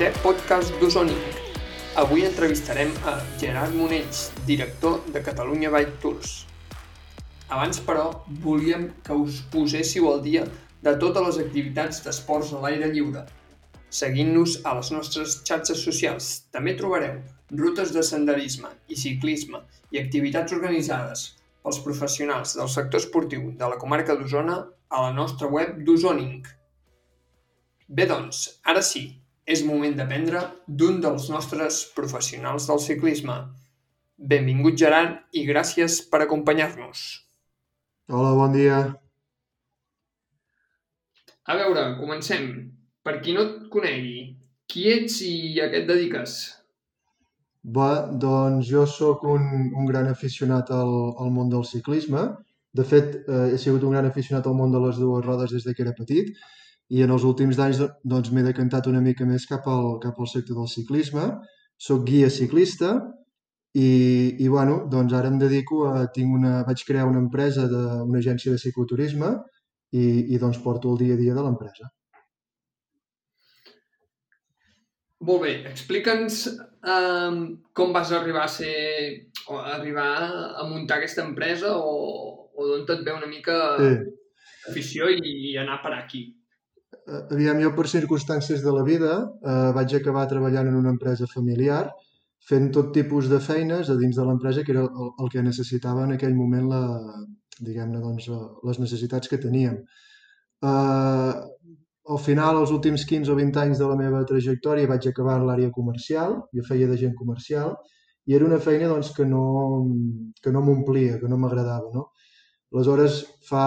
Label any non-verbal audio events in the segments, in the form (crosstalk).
vuitè podcast d'Osonic. Avui entrevistarem a Gerard Monells, director de Catalunya Bike Tours. Abans, però, volíem que us poséssiu al dia de totes les activitats d'esports a l'aire lliure. Seguint-nos a les nostres xarxes socials. També trobareu rutes de senderisme i ciclisme i activitats organitzades pels professionals del sector esportiu de la comarca d'Osona a la nostra web d'Osoning. Bé, doncs, ara sí, és moment d'aprendre d'un dels nostres professionals del ciclisme. Benvingut, Gerard, i gràcies per acompanyar-nos. Hola, bon dia. A veure, comencem. Per qui no et conegui, qui ets i a què et dediques? Bé, doncs jo sóc un, un gran aficionat al, al món del ciclisme. De fet, eh, he sigut un gran aficionat al món de les dues rodes des de que era petit i en els últims anys doncs, m'he decantat una mica més cap al, cap al sector del ciclisme. Soc guia ciclista i, i bueno, doncs ara em dedico a... Tinc una, vaig crear una empresa, de, una agència de cicloturisme i, i doncs porto el dia a dia de l'empresa. Molt bé, explica'ns um, com vas arribar a ser o arribar a muntar aquesta empresa o, o d'on et ve una mica sí. afició i, i anar per aquí. Eh, aviam, jo per circumstàncies de la vida eh, vaig acabar treballant en una empresa familiar fent tot tipus de feines a dins de l'empresa que era el, el que necessitava en aquell moment la, diguem-ne, doncs, eh, les necessitats que teníem. Eh, al final, els últims 15 o 20 anys de la meva trajectòria vaig acabar en l'àrea comercial, jo feia de gent comercial, i era una feina doncs, que no, que no m'omplia, que no m'agradava. No? Aleshores, fa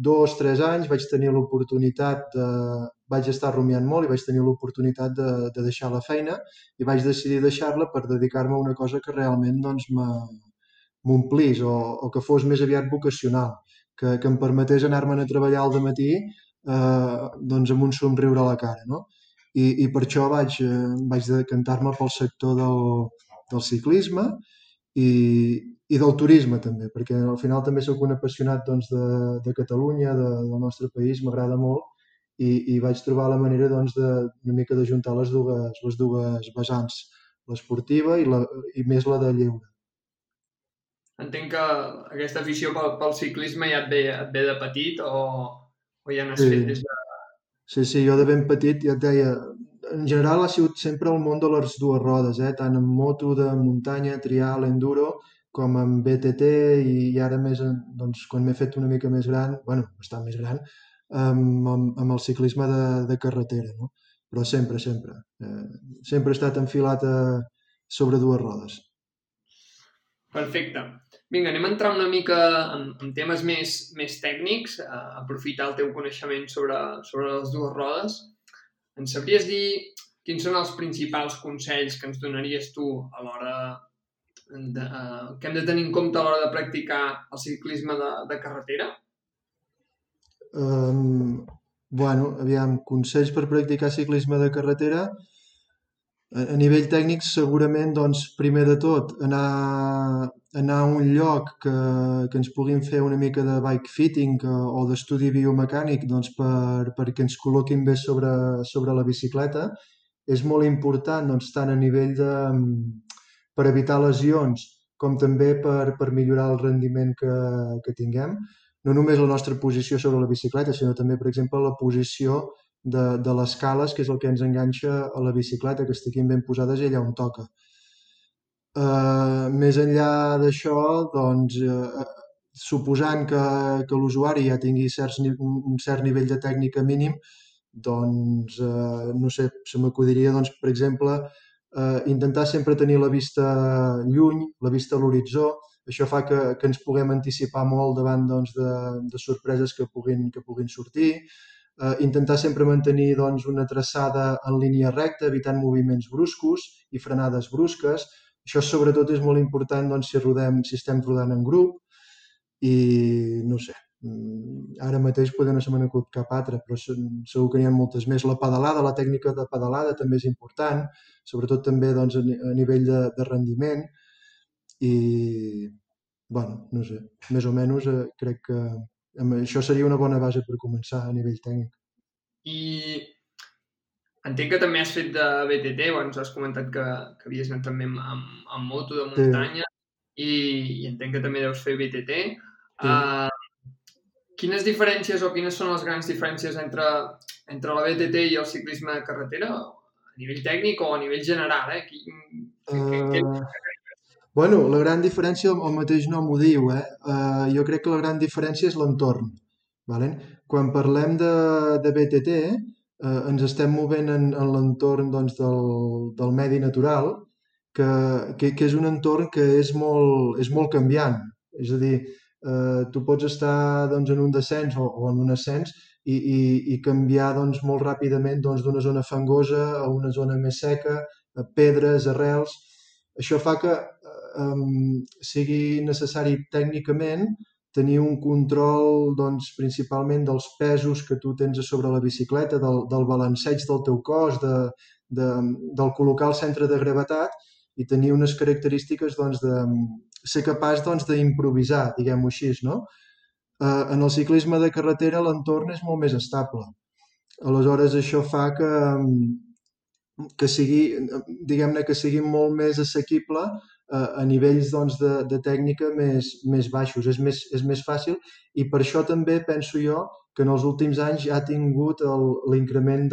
dos, tres anys vaig tenir l'oportunitat de... vaig estar rumiant molt i vaig tenir l'oportunitat de, de deixar la feina i vaig decidir deixar-la per dedicar-me a una cosa que realment doncs, m'omplís o, o que fos més aviat vocacional, que, que em permetés anar-me'n a treballar al matí eh, doncs amb un somriure a la cara. No? I, i per això vaig, eh, vaig decantar-me pel sector del, del ciclisme i, i del turisme també, perquè al final també sóc un apassionat doncs, de, de Catalunya, de, del nostre país, m'agrada molt i, i vaig trobar la manera doncs, de, una mica de juntar les dues, les dues vessants, l'esportiva i, la, i més la de lleure. Entenc que aquesta afició pel, pel ciclisme ja et ve, et ve de petit o, o ja n'has sí. fet des de... Sí, sí, jo de ben petit ja et deia, en general ha sigut sempre el món de les dues rodes, eh? tant en moto de muntanya, trial, enduro, com en BTT i, ara més, doncs, quan m'he fet una mica més gran, bueno, bastant més gran, amb, amb, amb el ciclisme de, de carretera, no? Però sempre, sempre. Eh, sempre he estat enfilat a, sobre dues rodes. Perfecte. Vinga, anem a entrar una mica en, en temes més, més tècnics, a aprofitar el teu coneixement sobre, sobre les dues rodes. Ens sabries dir quins són els principals consells que ens donaries tu a l'hora de, uh, que hem de tenir en compte a l'hora de practicar el ciclisme de, de carretera? Um, bueno, aviam, consells per practicar ciclisme de carretera a, nivell tècnic segurament doncs primer de tot anar, anar a un lloc que, que ens puguin fer una mica de bike fitting o d'estudi biomecànic doncs per, perquè ens col·loquin bé sobre, sobre la bicicleta és molt important doncs, tant a nivell de, per evitar lesions com també per, per millorar el rendiment que, que tinguem. No només la nostra posició sobre la bicicleta, sinó també, per exemple, la posició de, de les cales, que és el que ens enganxa a la bicicleta, que estiguin ben posades allà on toca. Uh, més enllà d'això, doncs, uh, suposant que, que l'usuari ja tingui certs, un cert nivell de tècnica mínim, doncs, uh, no sé, se m'acudiria, doncs, per exemple, eh, intentar sempre tenir la vista lluny, la vista a l'horitzó, això fa que, que ens puguem anticipar molt davant doncs, de, de sorpreses que puguin, que puguin sortir, eh, intentar sempre mantenir doncs, una traçada en línia recta, evitant moviments bruscos i frenades brusques. Això sobretot és molt important doncs, si, rodem, si estem rodant en grup i no sé, Mm, ara mateix poder no se me n'acut cap altra, però segur que n'hi ha moltes més. La pedalada, la tècnica de pedalada també és important, sobretot també doncs, a nivell de, de rendiment i, bueno, no sé, més o menys eh, crec que això seria una bona base per començar a nivell tècnic. I entenc que també has fet de BTT, ens has comentat que, que havies anat també amb, amb, amb moto de muntanya, sí. i, i entenc que també deus fer BTT. Sí. Uh, quines diferències o quines són les grans diferències entre, entre la BTT i el ciclisme de carretera? A nivell tècnic o a nivell general, eh? Quin, uh... què, Bueno, la gran diferència, el mateix nom ho diu, eh? Uh, jo crec que la gran diferència és l'entorn. Vale? Quan parlem de, de BTT, eh, ens estem movent en, en l'entorn doncs, del, del medi natural, que, que, que és un entorn que és molt, és molt canviant. És a dir, eh, tu pots estar doncs, en un descens o, o en un ascens i, i, i canviar doncs, molt ràpidament doncs, d'una zona fangosa a una zona més seca, a pedres, arrels... Això fa que eh, sigui necessari tècnicament tenir un control doncs, principalment dels pesos que tu tens a sobre la bicicleta, del, del balanceig del teu cos, de, de, del col·locar el centre de gravetat i tenir unes característiques doncs, de ser capaç doncs, d'improvisar, diguem-ho així. No? Eh, en el ciclisme de carretera l'entorn és molt més estable. Aleshores, això fa que, que sigui, diguem-ne, que sigui molt més assequible a, a nivells doncs, de, de tècnica més, més baixos. És més, és més fàcil i per això també penso jo que en els últims anys ja ha tingut l'increment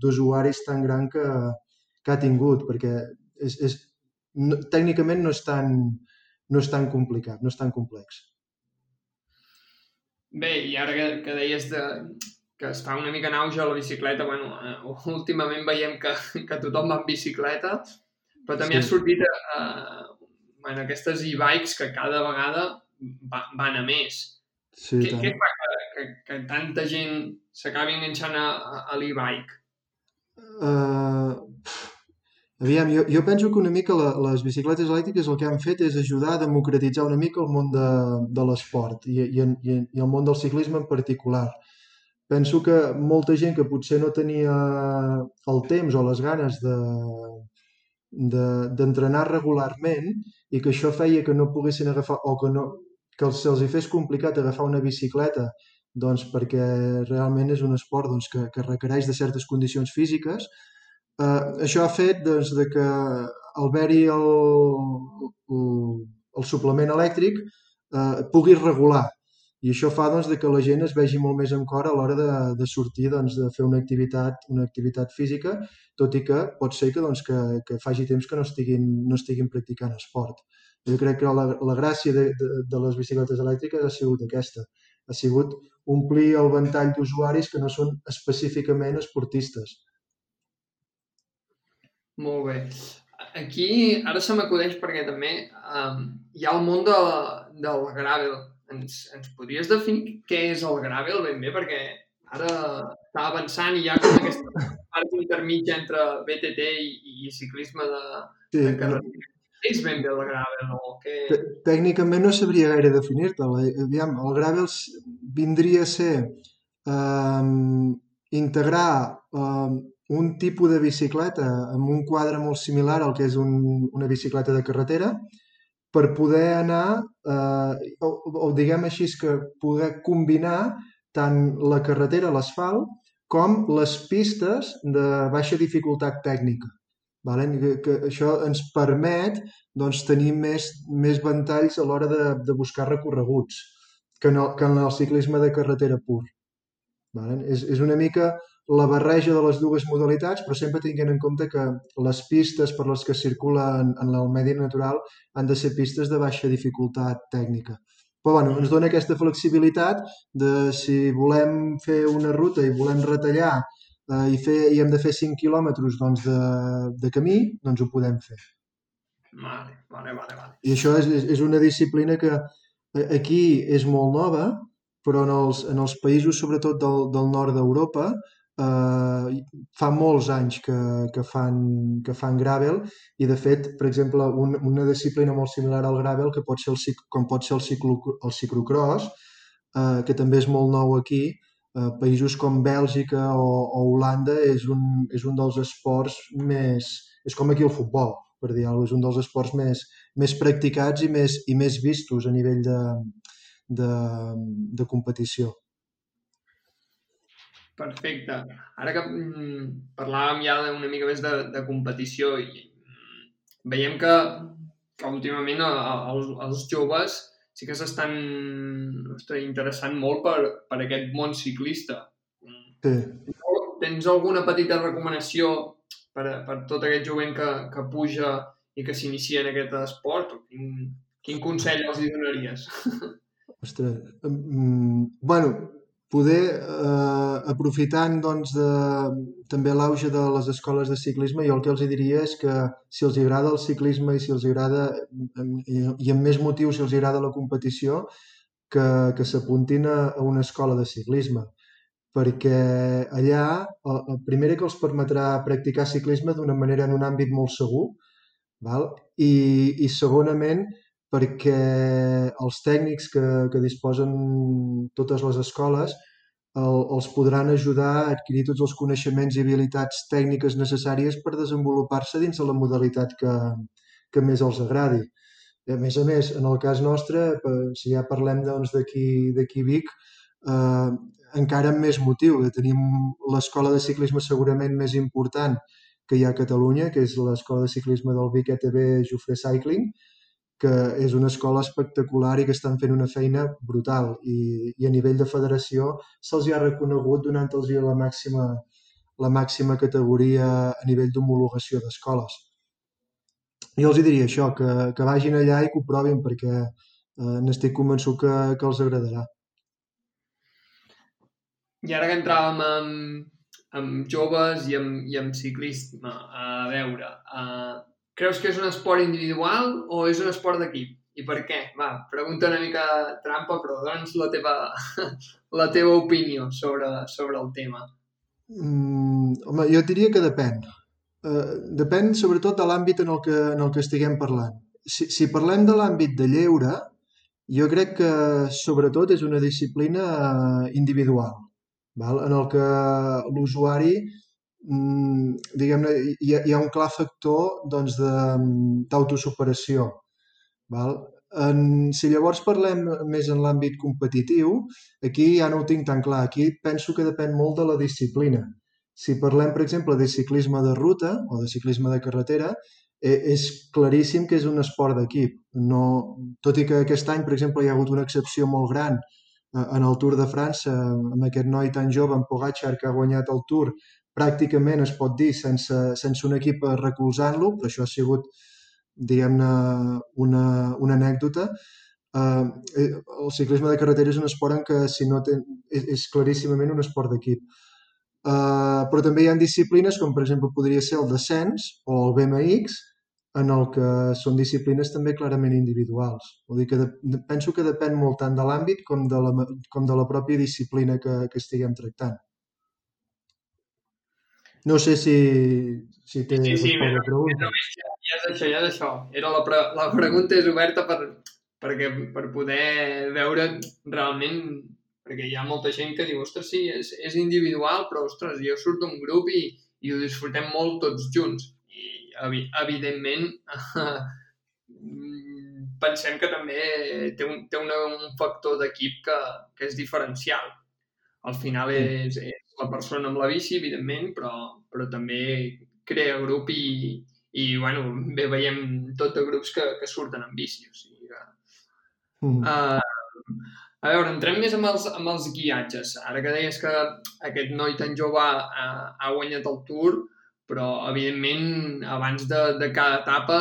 d'usuaris tan gran que, que ha tingut, perquè és, és, no, tècnicament no és, tan, no és tan complicat, no és tan complex. Bé, i ara que, que deies de, que està una mica en auge la bicicleta, bueno, eh, (laughs) últimament veiem que, que tothom va amb bicicleta, però també sí. ha sortit eh, bueno, aquestes e-bikes que cada vegada va, van a més. Sí, què, què fa que, que, que tanta gent s'acabi enganxant a, a l'e-bike? Uh, aviam, jo, jo penso que una mica la, les bicicletes elèctriques el que han fet és ajudar a democratitzar una mica el món de, de l'esport i, i, i, i el món del ciclisme en particular. Penso que molta gent que potser no tenia el temps o les ganes de, d'entrenar de, regularment i que això feia que no poguessin agafar o que, no, que se'ls hi fes complicat agafar una bicicleta doncs perquè realment és un esport doncs, que, que requereix de certes condicions físiques. Eh, això ha fet doncs, de que al haver-hi el, el, el suplement elèctric eh, pugui regular i això fa doncs, de que la gent es vegi molt més en cor a l'hora de, de sortir, doncs, de fer una activitat, una activitat física, tot i que pot ser que, doncs, que, que faci temps que no estiguin, no estiguin practicant esport. Jo crec que la, la gràcia de, de, de les bicicletes elèctriques ha sigut aquesta. Ha sigut omplir el ventall d'usuaris que no són específicament esportistes. Molt bé. Aquí ara se m'acudeix perquè també um, hi ha el món de, del gravel, ens, ens podries definir què és el gravel ben bé? Perquè ara està avançant i hi ha com (coughs) aquesta part intermitja entre BTT i, i ciclisme de, sí, de carretera. Què és ben bé el gravel? O què... Tècnicament no sabria gaire definir-te'l. Aviam, el gravel vindria a ser um, integrar um, un tipus de bicicleta amb un quadre molt similar al que és un, una bicicleta de carretera, per poder anar, eh, o, o diguem així, que poder combinar tant la carretera, l'asfalt, com les pistes de baixa dificultat tècnica. Vale? Que, que això ens permet doncs, tenir més, més ventalls a l'hora de, de buscar recorreguts que en, el, que en el ciclisme de carretera pur. Vale? És, és una mica la barreja de les dues modalitats, però sempre tinguent en compte que les pistes per les que circulen en el medi natural han de ser pistes de baixa dificultat tècnica. Però bueno, ens dona aquesta flexibilitat de si volem fer una ruta i volem retallar eh, i, fer, i hem de fer 5 quilòmetres doncs, de, de camí, doncs ho podem fer. Vale, vale, vale. vale. I això és, és una disciplina que eh, aquí és molt nova, però en els, en els països, sobretot del, del nord d'Europa, eh, fa molts anys que, que, fan, que fan gravel i de fet, per exemple, un, una disciplina molt similar al gravel que pot ser el, com pot ser el, ciclo, el ciclocross, eh, que també és molt nou aquí, eh, països com Bèlgica o, o Holanda és un, és un dels esports més... és com aquí el futbol, per dir alguna és un dels esports més, més practicats i més, i més vistos a nivell de, de, de competició. Perfecte. Ara que mm, parlàvem ja una mica més de, de competició i mm, veiem que, que últimament a, a, els, els joves sí que s'estan interessant molt per, per aquest món ciclista. Sí. Tens alguna petita recomanació per, per tot aquest jovent que, que puja i que s'inicia en aquest esport? Quin, quin consell els hi donaries? Ostres, um, bueno, poder, eh, aprofitant doncs, de, també l'auge de les escoles de ciclisme, jo el que els diria és que si els agrada el ciclisme i si els agrada, i, i amb més motiu si els agrada la competició, que, que s'apuntin a, a una escola de ciclisme perquè allà, el, el primer que els permetrà practicar ciclisme d'una manera en un àmbit molt segur, val? I, i segonament perquè els tècnics que, que disposen totes les escoles el, els podran ajudar a adquirir tots els coneixements i habilitats tècniques necessàries per desenvolupar-se dins de la modalitat que, que més els agradi. I a més a més, en el cas nostre, si ja parlem doncs, d'aquí doncs, Vic, eh, encara amb més motiu. Tenim l'escola de ciclisme segurament més important que hi ha a Catalunya, que és l'escola de ciclisme del Vic ETB Jofre Cycling, que és una escola espectacular i que estan fent una feina brutal i, i a nivell de federació se'ls ha reconegut donant-los la màxima, la màxima categoria a nivell d'homologació d'escoles. Jo els diria això, que, que vagin allà i que ho provin perquè eh, n'estic convençut que, que els agradarà. I ara que entràvem amb, amb joves i amb, i amb ciclisme, a veure, uh, Creus que és un esport individual o és un esport d'equip? I per què? Va, pregunta una mica trampa, però doncs la teva, (laughs) la teva opinió sobre, sobre el tema. Mm, home, jo diria que depèn. Uh, depèn sobretot de l'àmbit en, el que, en el que estiguem parlant. Si, si parlem de l'àmbit de lleure, jo crec que sobretot és una disciplina individual, val? en el que l'usuari diguem-ne, hi, ha, hi ha un clar factor doncs, d'autosuperació. Val? En, si llavors parlem més en l'àmbit competitiu, aquí ja no ho tinc tan clar. Aquí penso que depèn molt de la disciplina. Si parlem, per exemple, de ciclisme de ruta o de ciclisme de carretera, eh, és claríssim que és un esport d'equip. No, tot i que aquest any, per exemple, hi ha hagut una excepció molt gran eh, en el Tour de França, amb aquest noi tan jove, en Pogacar, que ha guanyat el Tour, pràcticament es pot dir sense, sense un equip recolzant-lo, però això ha sigut, diguem-ne, una, una anècdota. Uh, el ciclisme de carretera és un esport en què si no ten, és, és claríssimament un esport d'equip. Uh, però també hi ha disciplines com per exemple podria ser el descens o el BMX en el que són disciplines també clarament individuals. Vull dir que de, penso que depèn molt tant de l'àmbit com, de la, com de la pròpia disciplina que, que estiguem tractant. No sé si, si té sí, sí, la pregunta. Ja, és això, ja és això. Era la, pre la pregunta és oberta per, perquè, per poder veure realment perquè hi ha molta gent que diu, ostres, sí, és, és individual, però, ostres, jo surto d'un grup i, i ho disfrutem molt tots junts. I, evidentment, (laughs) pensem que també té un, té una, un factor d'equip que, que és diferencial. Al final és, és la persona amb la bici, evidentment, però, però també crea grup i, i bueno, bé veiem tot de grups que, que surten amb bici. O sigui que, mm. uh, a veure, entrem més amb els, amb els guiatges. Ara que deies que aquest noi tan jove ha, ha guanyat el Tour, però, evidentment, abans de, de cada etapa,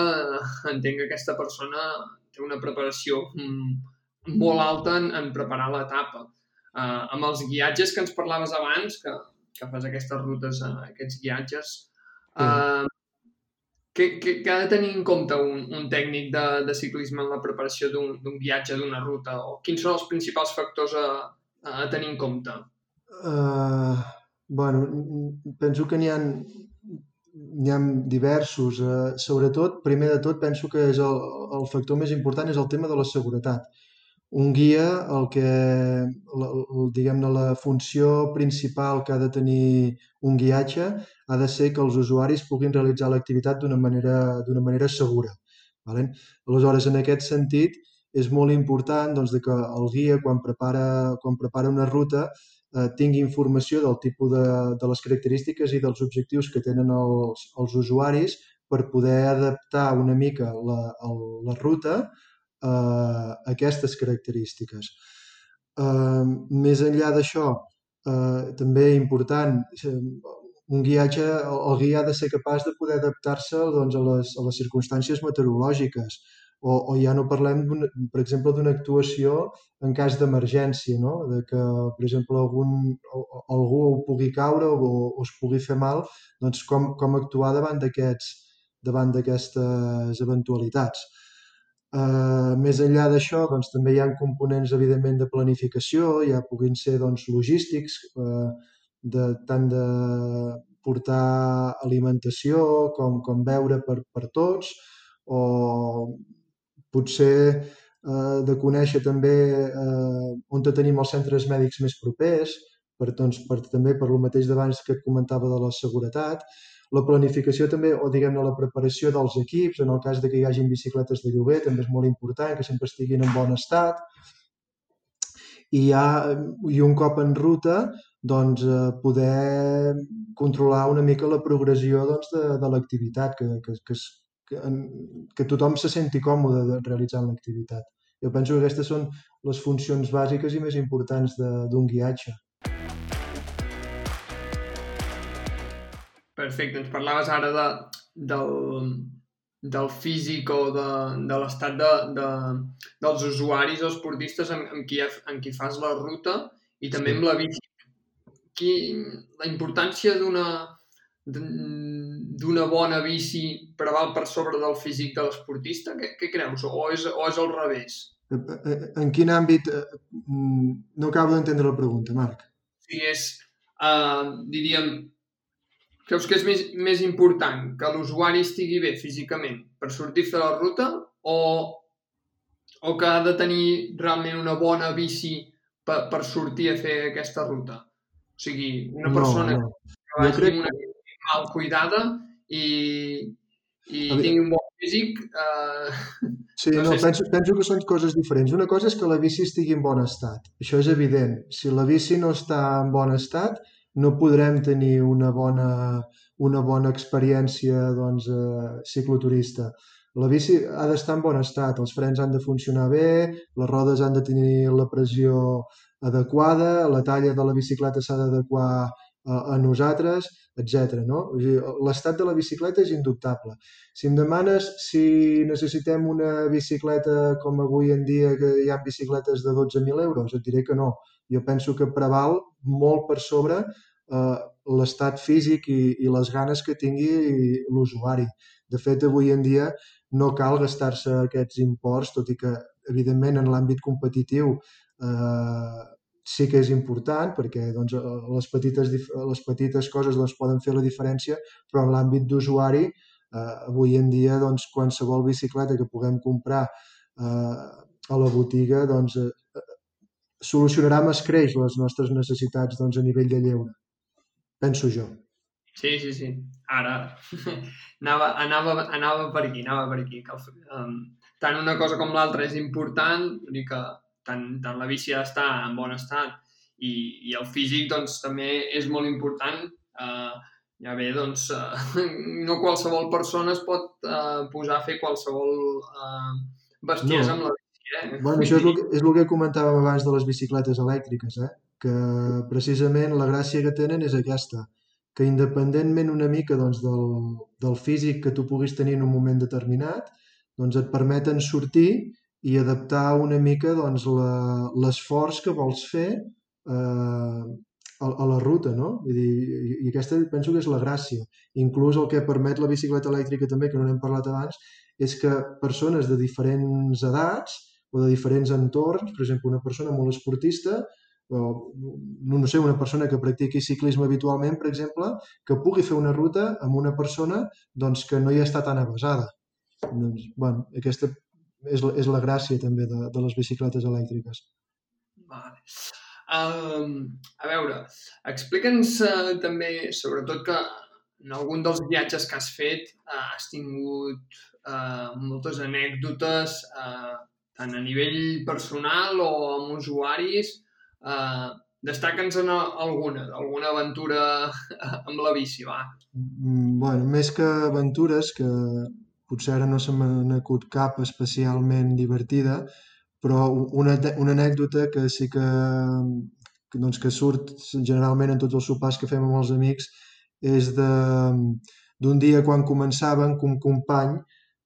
entenc que aquesta persona té una preparació mm, molt alta en, en preparar l'etapa uh, amb els guiatges que ens parlaves abans, que, que fas aquestes rutes, uh, aquests guiatges, uh, què, què, què ha de tenir en compte un, un tècnic de, de ciclisme en la preparació d'un viatge, d'una ruta? O quins són els principals factors a, a tenir en compte? Uh, bueno, penso que n'hi ha n'hi ha diversos. Uh, sobretot, primer de tot, penso que és el, el factor més important és el tema de la seguretat un guia, el que, diguem-ne, la funció principal que ha de tenir un guiatge ha de ser que els usuaris puguin realitzar l'activitat d'una manera, manera segura. Vale? Aleshores, en aquest sentit, és molt important doncs, que el guia, quan prepara, quan prepara una ruta, eh, tingui informació del tipus de, de les característiques i dels objectius que tenen els, els usuaris per poder adaptar una mica la, la ruta eh, aquestes característiques. Eh, més enllà d'això, eh, també important, eh, un guiatge, el guia ha de ser capaç de poder adaptar-se doncs, a, les, a les circumstàncies meteorològiques o, o ja no parlem, per exemple, d'una actuació en cas d'emergència, no? de que, per exemple, algun, algú ho pugui caure o, o es pugui fer mal, doncs com, com actuar davant d'aquests davant d'aquestes eventualitats. Uh, més enllà d'això, doncs, també hi ha components, evidentment, de planificació, ja puguin ser doncs, logístics, uh, de, tant de portar alimentació com, com beure per, per tots, o potser eh, de conèixer també eh, on tenim els centres mèdics més propers, per, doncs, per, també per lo mateix d'abans que et comentava de la seguretat, la planificació també, o diguem-ne la preparació dels equips, en el cas de que hi hagin bicicletes de lloguer, també és molt important que sempre estiguin en bon estat. I, ha, i un cop en ruta, doncs, eh, poder controlar una mica la progressió doncs, de, de l'activitat, que, que, que, que, que tothom se senti còmode de, realitzant l'activitat. Jo penso que aquestes són les funcions bàsiques i més importants d'un guiatge. Perfecte, ens parlaves ara de, del, del físic o de, de l'estat de, de, dels usuaris o esportistes amb, amb, qui, amb qui fas la ruta i també amb la bici. Qui, la importància d'una d'una bona bici preval per sobre del físic de l'esportista? Què, què creus? O és, o és al revés? Eh, eh, en quin àmbit? Eh, mm, no acabo d'entendre la pregunta, Marc. Sí, és, uh, diríem, creus que és més, més important que l'usuari estigui bé físicament per sortir-se la ruta o, o que ha de tenir realment una bona bici per, per sortir a fer aquesta ruta? O sigui, una persona no, no. que vagi crec... una mal cuidada i, i tingui un bon físic... Eh, (laughs) sí, no, no sé penso, si... penso que són coses diferents. Una cosa és que la bici estigui en bon estat. Això és evident. Si la bici no està en bon estat, no podrem tenir una bona, una bona experiència doncs, eh, cicloturista. La bici ha d'estar en bon estat, els frens han de funcionar bé, les rodes han de tenir la pressió adequada, la talla de la bicicleta s'ha d'adequar a, a nosaltres, etc. No? L'estat de la bicicleta és indubtable. Si em demanes si necessitem una bicicleta com avui en dia que hi ha bicicletes de 12.000 euros, et diré que no jo penso que preval molt per sobre eh, l'estat físic i, i les ganes que tingui l'usuari. De fet, avui en dia no cal gastar-se aquests imports, tot i que, evidentment, en l'àmbit competitiu eh, sí que és important perquè doncs, les, petites, les petites coses doncs, poden fer la diferència, però en l'àmbit d'usuari, eh, avui en dia doncs, qualsevol bicicleta que puguem comprar eh, a la botiga doncs, eh, solucionarà amb escreix les nostres necessitats doncs, a nivell de lleure. Penso jo. Sí, sí, sí. Ara, (laughs) anava, anava, anava per aquí, anava per aquí. Que, um, tant una cosa com l'altra és important, vull dir que tant, tant la bici ha d'estar en bon estat i, i el físic doncs, també és molt important. Uh, ja bé, doncs, uh, (laughs) no qualsevol persona es pot uh, posar a fer qualsevol uh, bestiesa no. amb la Eh? Bueno, això és el, que, és el que comentàvem abans de les bicicletes elèctriques, eh? que precisament la gràcia que tenen és aquesta, que independentment una mica doncs, del, del físic que tu puguis tenir en un moment determinat, doncs et permeten sortir i adaptar una mica doncs, l'esforç que vols fer eh, a, a la ruta, no? Vull dir, I aquesta penso que és la gràcia. Inclús el que permet la bicicleta elèctrica també, que no n'hem parlat abans, és que persones de diferents edats o de diferents entorns, per exemple, una persona molt esportista, o no, no sé, una persona que practiqui ciclisme habitualment, per exemple, que pugui fer una ruta amb una persona doncs, que no hi està tan avasada. Doncs, bueno, aquesta és la, és la gràcia també de, de les bicicletes elèctriques. Vale. Um, a veure, explica'ns uh, també, sobretot que en algun dels viatges que has fet uh, has tingut uh, moltes anècdotes uh, tant a nivell personal o amb usuaris, eh, destaca'ns en alguna, alguna aventura (laughs) amb la bici, va. Mm, bueno, més que aventures, que potser ara no se m'ha acut cap especialment divertida, però una, una anècdota que sí que, que, doncs, que surt generalment en tots els sopars que fem amb els amics és d'un dia quan començàvem que un company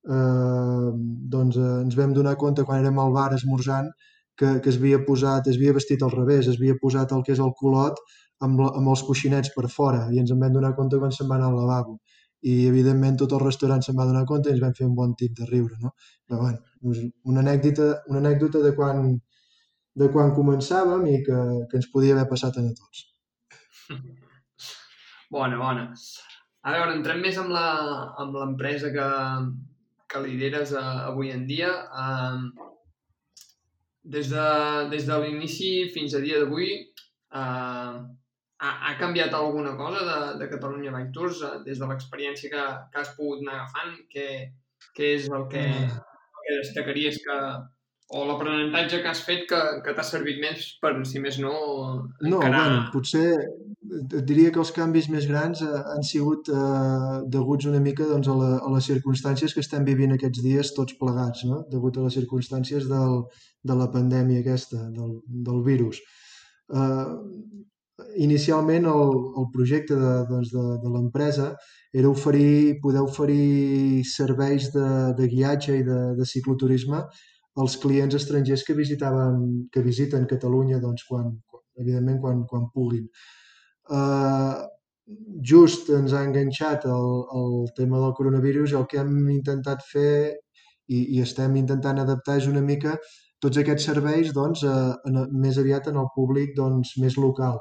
eh, doncs eh, ens vam donar compte quan érem al bar esmorzant que, que es havia posat, es havia vestit al revés, es havia posat el que és el culot amb, la, amb els coixinets per fora i ens en vam donar compte quan se'n va anar al lavabo i evidentment tot el restaurant se'n va donar compte i ens vam fer un bon tip de riure, no? Però bueno, una anècdota, una anècdota de quan, de quan començàvem i que, que ens podia haver passat a tots. Bona, bona. A veure, entrem més amb l'empresa que, que lideres uh, avui en dia. Uh, des de, des de l'inici fins a dia d'avui, uh, ha, ha canviat alguna cosa de, de Catalunya Bike Tours uh, des de l'experiència que, que has pogut anar agafant? Què, què és el que, mm. el que destacaries que, o l'aprenentatge que has fet que, que t'ha servit més per, si més no, encarar... No, bueno, potser et diria que els canvis més grans eh, han sigut eh, deguts una mica doncs, a, la, a les circumstàncies que estem vivint aquests dies tots plegats, no? degut a les circumstàncies del, de la pandèmia aquesta, del, del virus. Eh, inicialment el, el projecte de, doncs, de, de l'empresa era oferir, poder oferir serveis de, de guiatge i de, de cicloturisme els clients estrangers que visitaven que visiten Catalunya doncs, quan, evidentment quan, quan puguin. Uh, just ens ha enganxat el, el tema del coronavirus i el que hem intentat fer i, i estem intentant adaptar és una mica tots aquests serveis doncs, uh, en, més aviat en el públic doncs, més local.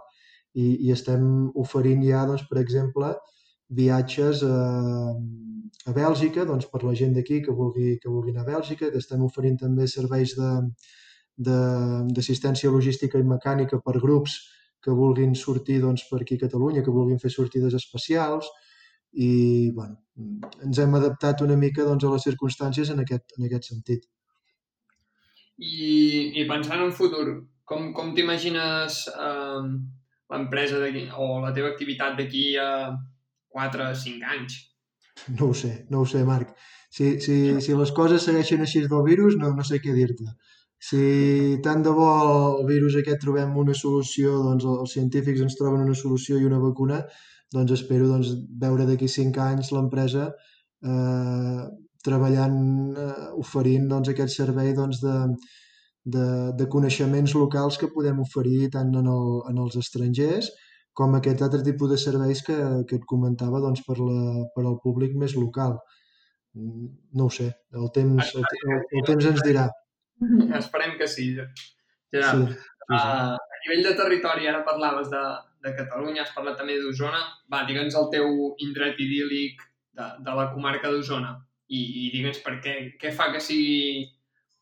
I, i estem oferint ja, doncs, per exemple, viatges a, a Bèlgica, doncs per la gent d'aquí que vulgui, que vulgui anar a Bèlgica, que estem oferint també serveis d'assistència logística i mecànica per grups que vulguin sortir doncs, per aquí a Catalunya, que vulguin fer sortides especials i bueno, ens hem adaptat una mica doncs, a les circumstàncies en aquest, en aquest sentit. I, i pensant en futur, com, com t'imagines eh, l'empresa o la teva activitat d'aquí a, 4 o 5 anys. No ho sé, no ho sé, Marc. Si, si, si les coses segueixen així del virus, no, no sé què dir-te. Si tant de bo el virus aquest trobem una solució, doncs els científics ens troben una solució i una vacuna, doncs espero doncs, veure d'aquí 5 anys l'empresa eh, treballant, eh, oferint doncs, aquest servei doncs, de, de, de coneixements locals que podem oferir tant en, el, en els estrangers com aquest altre tipus de serveis que, que et comentava doncs, per, la, per al públic més local. No ho sé, el temps, el, el, el temps ens dirà. Esperem que sí, Gerard. Sí, sí, sí. Uh, a nivell de territori, ara parlaves de, de Catalunya, has parlat també d'Osona. Va, digue'ns el teu indret idíl·lic de, de la comarca d'Osona i, i digue'ns per què, què fa que sigui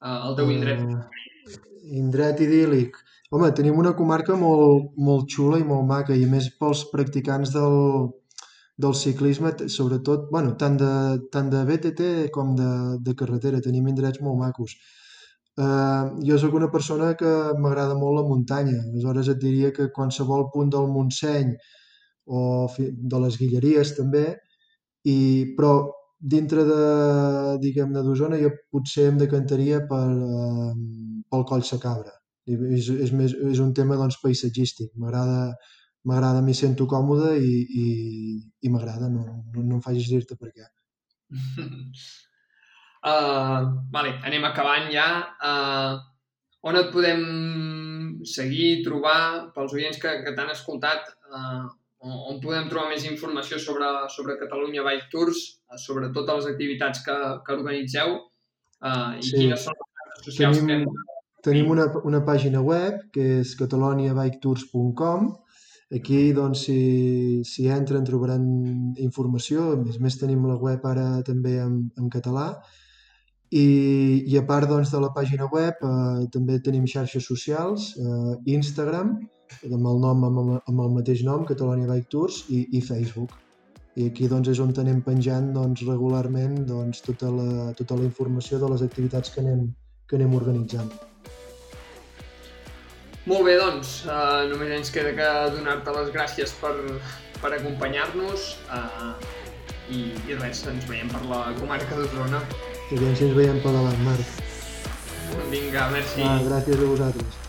uh, el teu indret. Uh, indret idíl·lic. Home, tenim una comarca molt, molt xula i molt maca, i més pels practicants del, del ciclisme, sobretot, bueno, tant de, tant de BTT com de, de carretera, tenim indrets molt macos. Uh, jo sóc una persona que m'agrada molt la muntanya, aleshores et diria que qualsevol punt del Montseny o de les Guilleries també, i, però dintre de, diguem-ne, d'Osona jo potser em decantaria per, uh, pel Coll Sacabra és, és, més, és un tema doncs, paisatgístic. M'agrada, m'agrada, m'hi sento còmode i, i, i m'agrada, no, no, no em facis dir-te per què. uh, (laughs) vale, anem acabant ja. Uh, on et podem seguir, trobar, pels oients que, que t'han escoltat, uh, on podem trobar més informació sobre, sobre Catalunya Bike Tours, sobre totes les activitats que, que organitzeu uh, i sí. quines són les socials Tenim... que Tenim una, una pàgina web que és cataloniabiketours.com Aquí, doncs, si, si entren trobaran informació. A més, més tenim la web ara també en, en català. I, I a part doncs, de la pàgina web, eh, també tenim xarxes socials, eh, Instagram, amb el nom amb el, amb el mateix nom, Catalonia Bike Tours, i, i Facebook. I aquí doncs, és on anem penjant doncs, regularment doncs, tota, la, tota la informació de les activitats que anem, que anem organitzant. Molt bé, doncs, uh, només ens queda que donar-te les gràcies per, per acompanyar-nos uh, i, i res, ens veiem per la comarca d'Osona. I si ens veiem per davant, Marc. Vinga, merci. Ah, gràcies a vosaltres.